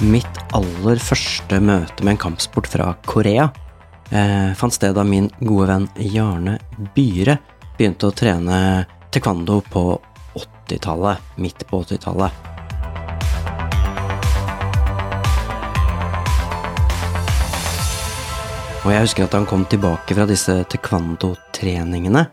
aller første møte med en kampsport fra Korea eh, fant sted da min gode venn Jarne Byhre begynte å trene taekwondo på 80-tallet, midt på 80-tallet. Og jeg husker at han kom tilbake fra disse taekwondo-treningene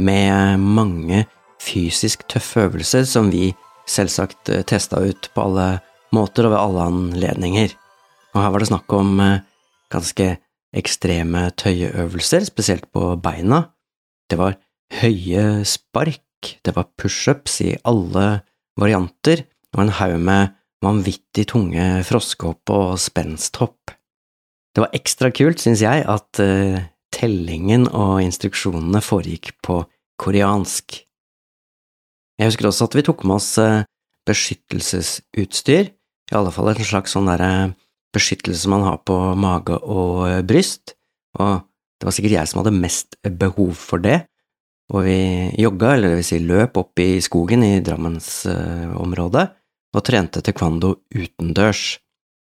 med mange fysisk tøffe øvelser som vi selvsagt eh, testa ut på alle måter og ved alle anledninger. Og her var det snakk om eh, ganske ekstreme tøyeøvelser, spesielt på beina. Det var høye spark, det var pushups i alle varianter, og en haug med vanvittig tunge froskehopp og spensthopp. Det var ekstra kult, syns jeg, at uh, tellingen og instruksjonene foregikk på koreansk. Jeg husker også at vi tok med oss uh, beskyttelsesutstyr, i alle fall en slags sånn derre uh, beskyttelse man har på mage og uh, bryst, og det var sikkert jeg som hadde mest behov for det, og vi jogga, eller det vil si løp, opp i skogen i Drammensområdet og trente taekwondo utendørs.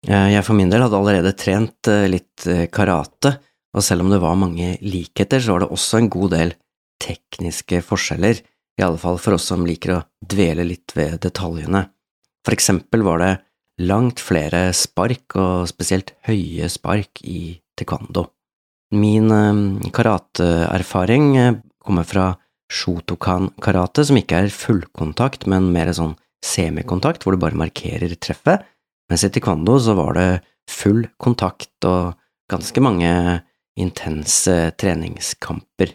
Eh, jeg for min del hadde allerede trent eh, litt eh, karate, og selv om det var mange likheter, så var det også en god del tekniske forskjeller, i alle fall for oss som liker å dvele litt ved detaljene. For eksempel var det langt flere spark, og spesielt høye spark, i taekwondo. Min karateerfaring kommer fra shotokan karate, som ikke er fullkontakt, men mer sånn semikontakt, hvor du bare markerer treffet, mens i taekwondo så var det full kontakt og ganske mange intense treningskamper.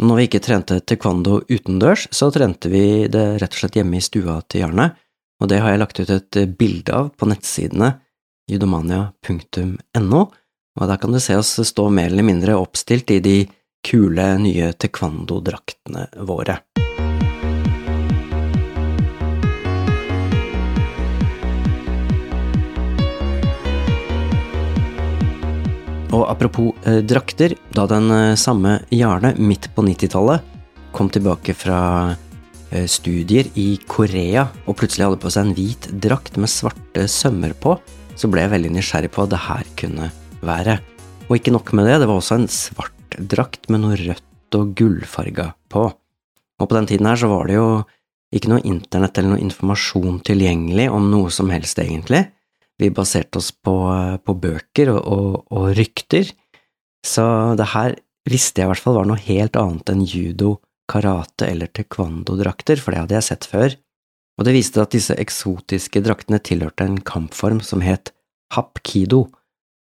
Når vi ikke trente taekwondo utendørs, så trente vi det rett og slett hjemme i stua til Jarne, og det har jeg lagt ut et bilde av på nettsidene judomania.no, og der kan du se oss stå mer eller mindre oppstilt i de kule, nye taekwondo-draktene våre. Og apropos eh, drakter, da den eh, samme Jarle midt på 90-tallet kom tilbake fra eh, studier i Korea og plutselig hadde på seg en hvit drakt med svarte sømmer på, så ble jeg veldig nysgjerrig på hva det her kunne være. Og ikke nok med det, det var også en svart drakt med noe rødt og gullfarga på. Og på den tiden her så var det jo ikke noe internett eller noe informasjon tilgjengelig om noe som helst, egentlig. Vi baserte oss på, på bøker og, og, og, rykter, så det her visste jeg i hvert fall var noe helt annet enn judo, karate eller taekwondo-drakter, for det hadde jeg sett før, og det viste at disse eksotiske draktene tilhørte en kampform som het hapkido,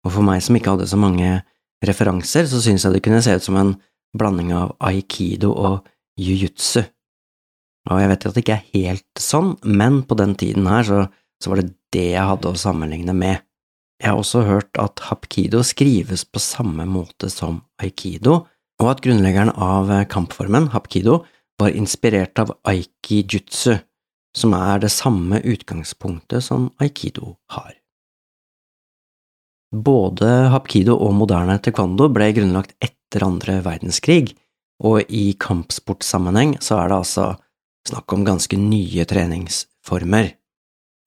og for meg som ikke hadde så mange referanser, så syntes jeg det kunne se ut som en blanding av aikido og jiu-jitsu. Og jeg vet at det ikke er helt sånn, men på den tiden her så så var det det jeg hadde å sammenligne med. Jeg har også hørt at hapkido skrives på samme måte som aikido, og at grunnleggeren av kampformen, hapkido, var inspirert av aiki-jutsu, som er det samme utgangspunktet som aikido har. Både hapkido og moderne taekwondo ble grunnlagt etter andre verdenskrig, og i kampsportsammenheng så er det altså snakk om ganske nye treningsformer.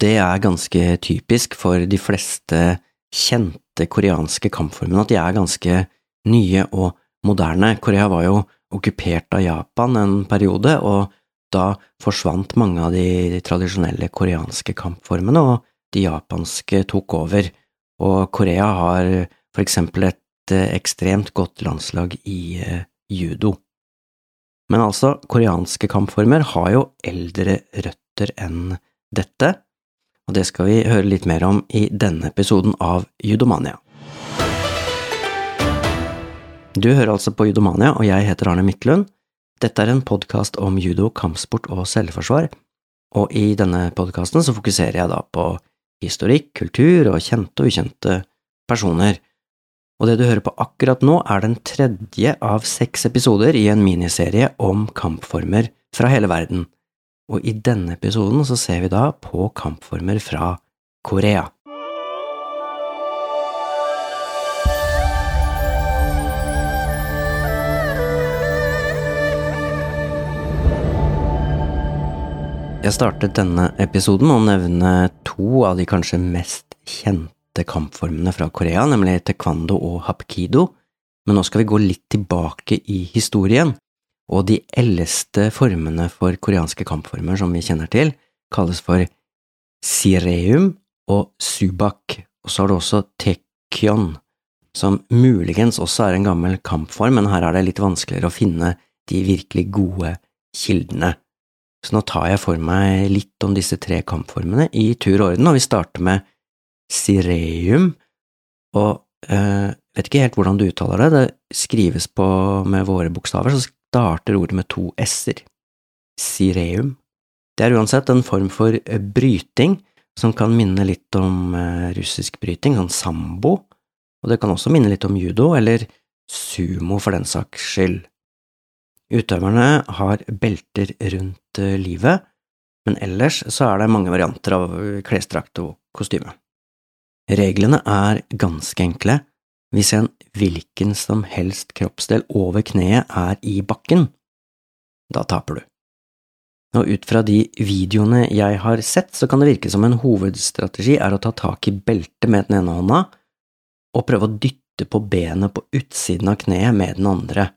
Det er ganske typisk for de fleste kjente koreanske kampformene at de er ganske nye og moderne. Korea var jo okkupert av Japan en periode, og da forsvant mange av de tradisjonelle koreanske kampformene, og de japanske tok over, og Korea har for eksempel et eh, ekstremt godt landslag i eh, judo. Men altså, koreanske kampformer har jo eldre røtter enn dette, og det skal vi høre litt mer om i denne episoden av Judomania. Du hører altså på Judomania, og jeg heter Arne Midtlund. Dette er en podkast om judo, kampsport og selvforsvar, og i denne podkasten så fokuserer jeg da på historikk, kultur og kjente og ukjente personer. Og det du hører på akkurat nå, er den tredje av seks episoder i en miniserie om kampformer fra hele verden og i denne episoden så ser vi da på kampformer fra Korea. Jeg startet denne episoden med å nevne to av de kanskje mest kjente kampformene fra Korea, nemlig taekwondo og hapkido, men nå skal vi gå litt tilbake i historien, og de eldste formene for koreanske kampformer som vi kjenner til, kalles for sireum og subak, og så har du også tekyon, som muligens også er en gammel kampform, men her er det litt vanskeligere å finne de virkelig gode kildene. Så nå tar jeg for meg litt om disse tre kampformene i tur og orden, og vi starter med sireum, og eh, vet ikke helt hvordan du uttaler det, det skrives på med våre bokstaver, så starter ordet med to s-er. Sireum. Det er uansett en form for bryting som kan minne litt om eh, russisk bryting, sånn sambo, og det kan også minne litt om judo, eller sumo for den saks skyld. Utøverne har belter rundt eh, livet, men ellers så er det mange varianter av klesdrakt og kostyme. Reglene er ganske enkle. Hvis en hvilken som helst kroppsdel over kneet er i bakken, da taper du. Og ut fra de videoene jeg har sett, så kan det virke som en hovedstrategi er å ta tak i beltet med den ene hånda og prøve å dytte på benet på utsiden av kneet med den andre.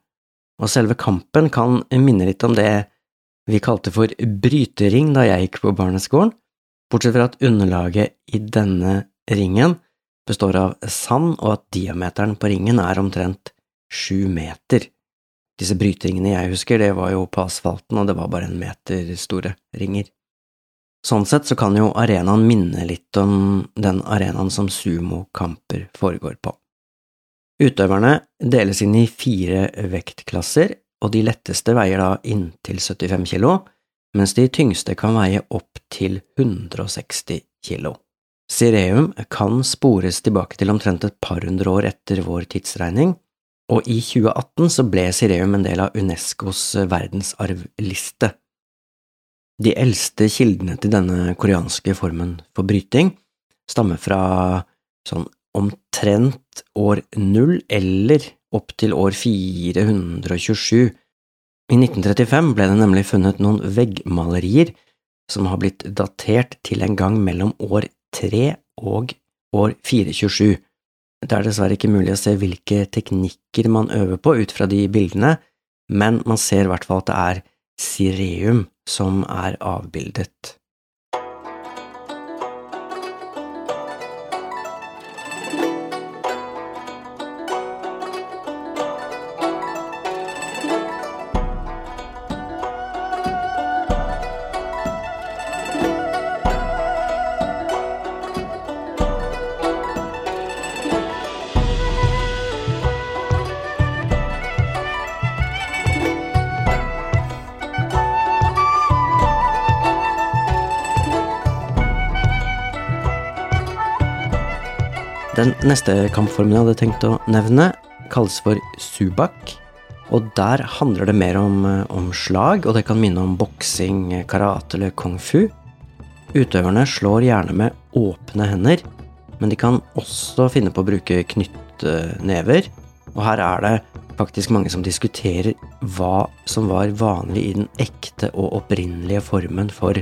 Og selve kampen kan minne litt om det vi kalte for brytering da jeg gikk på barneskolen, bortsett fra at underlaget i denne ringen består av sand, og at diameteren på ringen er omtrent sju meter. Disse bryteringene jeg husker, det var jo på asfalten, og det var bare en meter store ringer. Sånn sett så kan jo arenaen minne litt om den arenaen som sumokamper foregår på. Utøverne deles inn i fire vektklasser, og de letteste veier da inntil 75 kilo, mens de tyngste kan veie opp til 160 kilo. Sireum kan spores tilbake til omtrent et par hundre år etter vår tidsregning, og i 2018 så ble Sireum en del av Unescos verdensarvliste. De eldste kildene til denne koreanske formen for bryting stammer fra sånn omtrent år null eller opp til år 427. I 1935 ble det nemlig funnet noen veggmalerier som har blitt datert til en gang mellom år 3 og år 427. Det er dessverre ikke mulig å se hvilke teknikker man øver på ut fra de bildene, men man ser i hvert fall at det er sireum som er avbildet. Den neste kampformen jeg hadde tenkt å nevne, kalles for subak. Og der handler det mer om, eh, om slag, og det kan minne om boksing, karate eller kung fu. Utøverne slår gjerne med åpne hender, men de kan også finne på å bruke knyttnever. Og her er det faktisk mange som diskuterer hva som var vanlig i den ekte og opprinnelige formen for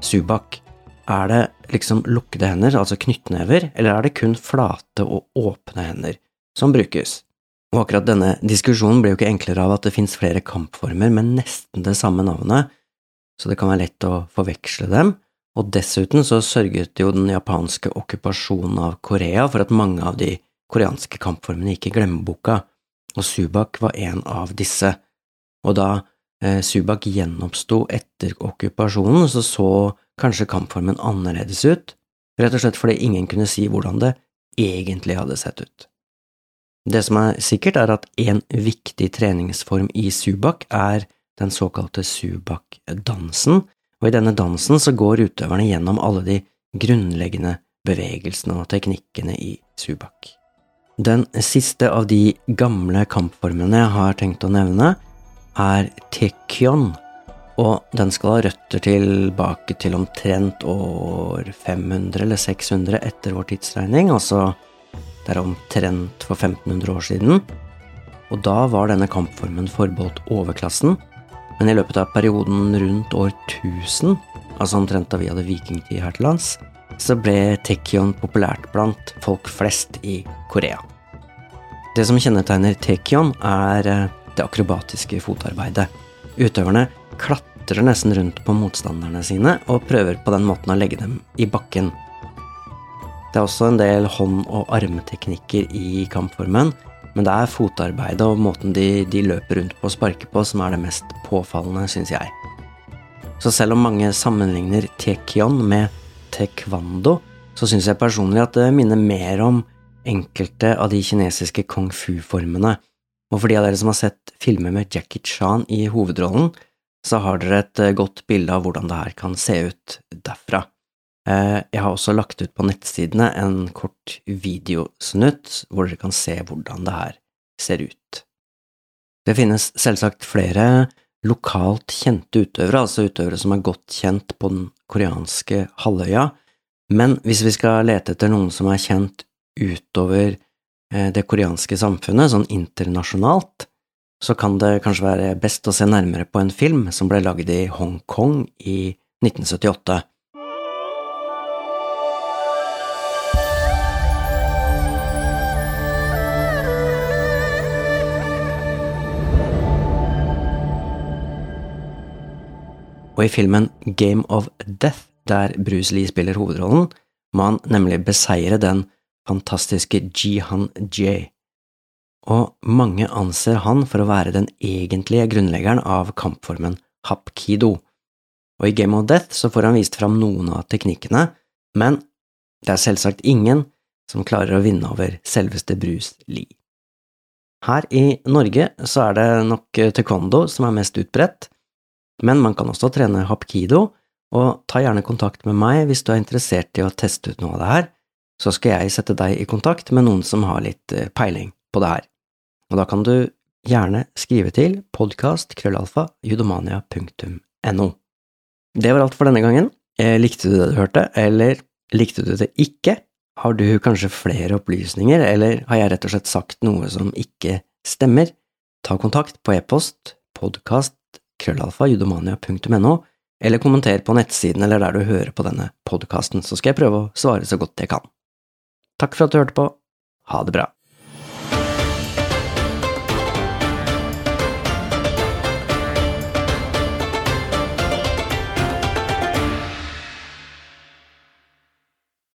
subak. Er det liksom lukkede hender, altså knyttnever, eller er det kun flate og åpne hender som brukes? Og akkurat denne diskusjonen blir jo ikke enklere av at det finnes flere kampformer med nesten det samme navnet, så det kan være lett å forveksle dem, og dessuten så sørget jo den japanske okkupasjonen av Korea for at mange av de koreanske kampformene gikk i glemmeboka, og subak var en av disse, og da subak gjenoppsto etter okkupasjonen, så så kanskje kampformen annerledes ut, rett og slett fordi ingen kunne si hvordan det egentlig hadde sett ut. Det som er sikkert, er at en viktig treningsform i subak er den såkalte subak-dansen, og i denne dansen så går utøverne gjennom alle de grunnleggende bevegelsene og teknikkene i subak. Den siste av de gamle kampformene jeg har tenkt å nevne, er tekyon, og den skal ha røtter tilbake til omtrent år 500 eller 600 etter vår tidsregning, altså det er omtrent for 1500 år siden. Og da var denne kampformen forbeholdt overklassen, men i løpet av perioden rundt år 1000, altså omtrent da vi hadde vikingtid her til lands, så ble Tekyon populært blant folk flest i Korea. Det som kjennetegner Tekyon, er eh, det akrobatiske fotarbeidet. Utøverne klatrer nesten rundt på motstanderne sine og prøver på den måten å legge dem i bakken. Det er også en del hånd- og armteknikker i kampformen, men det er fotarbeidet og måten de, de løper rundt på og sparker på som er det mest påfallende, syns jeg. Så selv om mange sammenligner tekyon med taekwondo, så syns jeg personlig at det minner mer om enkelte av de kinesiske kung fu-formene. Og for de av dere som har sett filmer med Jackie Chan i hovedrollen, så har dere et eh, godt bilde av hvordan det her kan se ut derfra. Eh, jeg har også lagt ut på nettsidene en kort videosnutt hvor dere kan se hvordan det her ser ut. Det finnes selvsagt flere lokalt kjente utøvere, altså utøvere som er godt kjent på den koreanske halvøya, men hvis vi skal lete etter noen som er kjent utover det koreanske samfunnet, sånn internasjonalt, så kan det kanskje være best å se nærmere på en film som ble laget i Hongkong i 1978. Og i filmen Game of Death, der Bruce Lee spiller hovedrollen, må han nemlig beseire den fantastiske Jihan Jay, Og mange anser han for å være den egentlige grunnleggeren av kampformen hapkido. Og i Game of Death så får han vist fram noen av teknikkene, men det er selvsagt ingen som klarer å vinne over selveste Bruce Lee. Her i Norge så er det nok taekwondo som er mest utbredt, men man kan også trene hapkido, og ta gjerne kontakt med meg hvis du er interessert i å teste ut noe av det her, så skal jeg sette deg i kontakt med noen som har litt eh, peiling på det her. Og da kan du gjerne skrive til podkast.krøllalfa.judomania.no. Det var alt for denne gangen. Eh, likte du det du hørte, eller likte du det ikke? Har du kanskje flere opplysninger, eller har jeg rett og slett sagt noe som ikke stemmer? Ta kontakt på e-post podkast.krøllalfa.judomania.no eller kommenter på nettsiden eller der du hører på denne podkasten, så skal jeg prøve å svare så godt jeg kan. Takk for at du hørte på, ha det bra.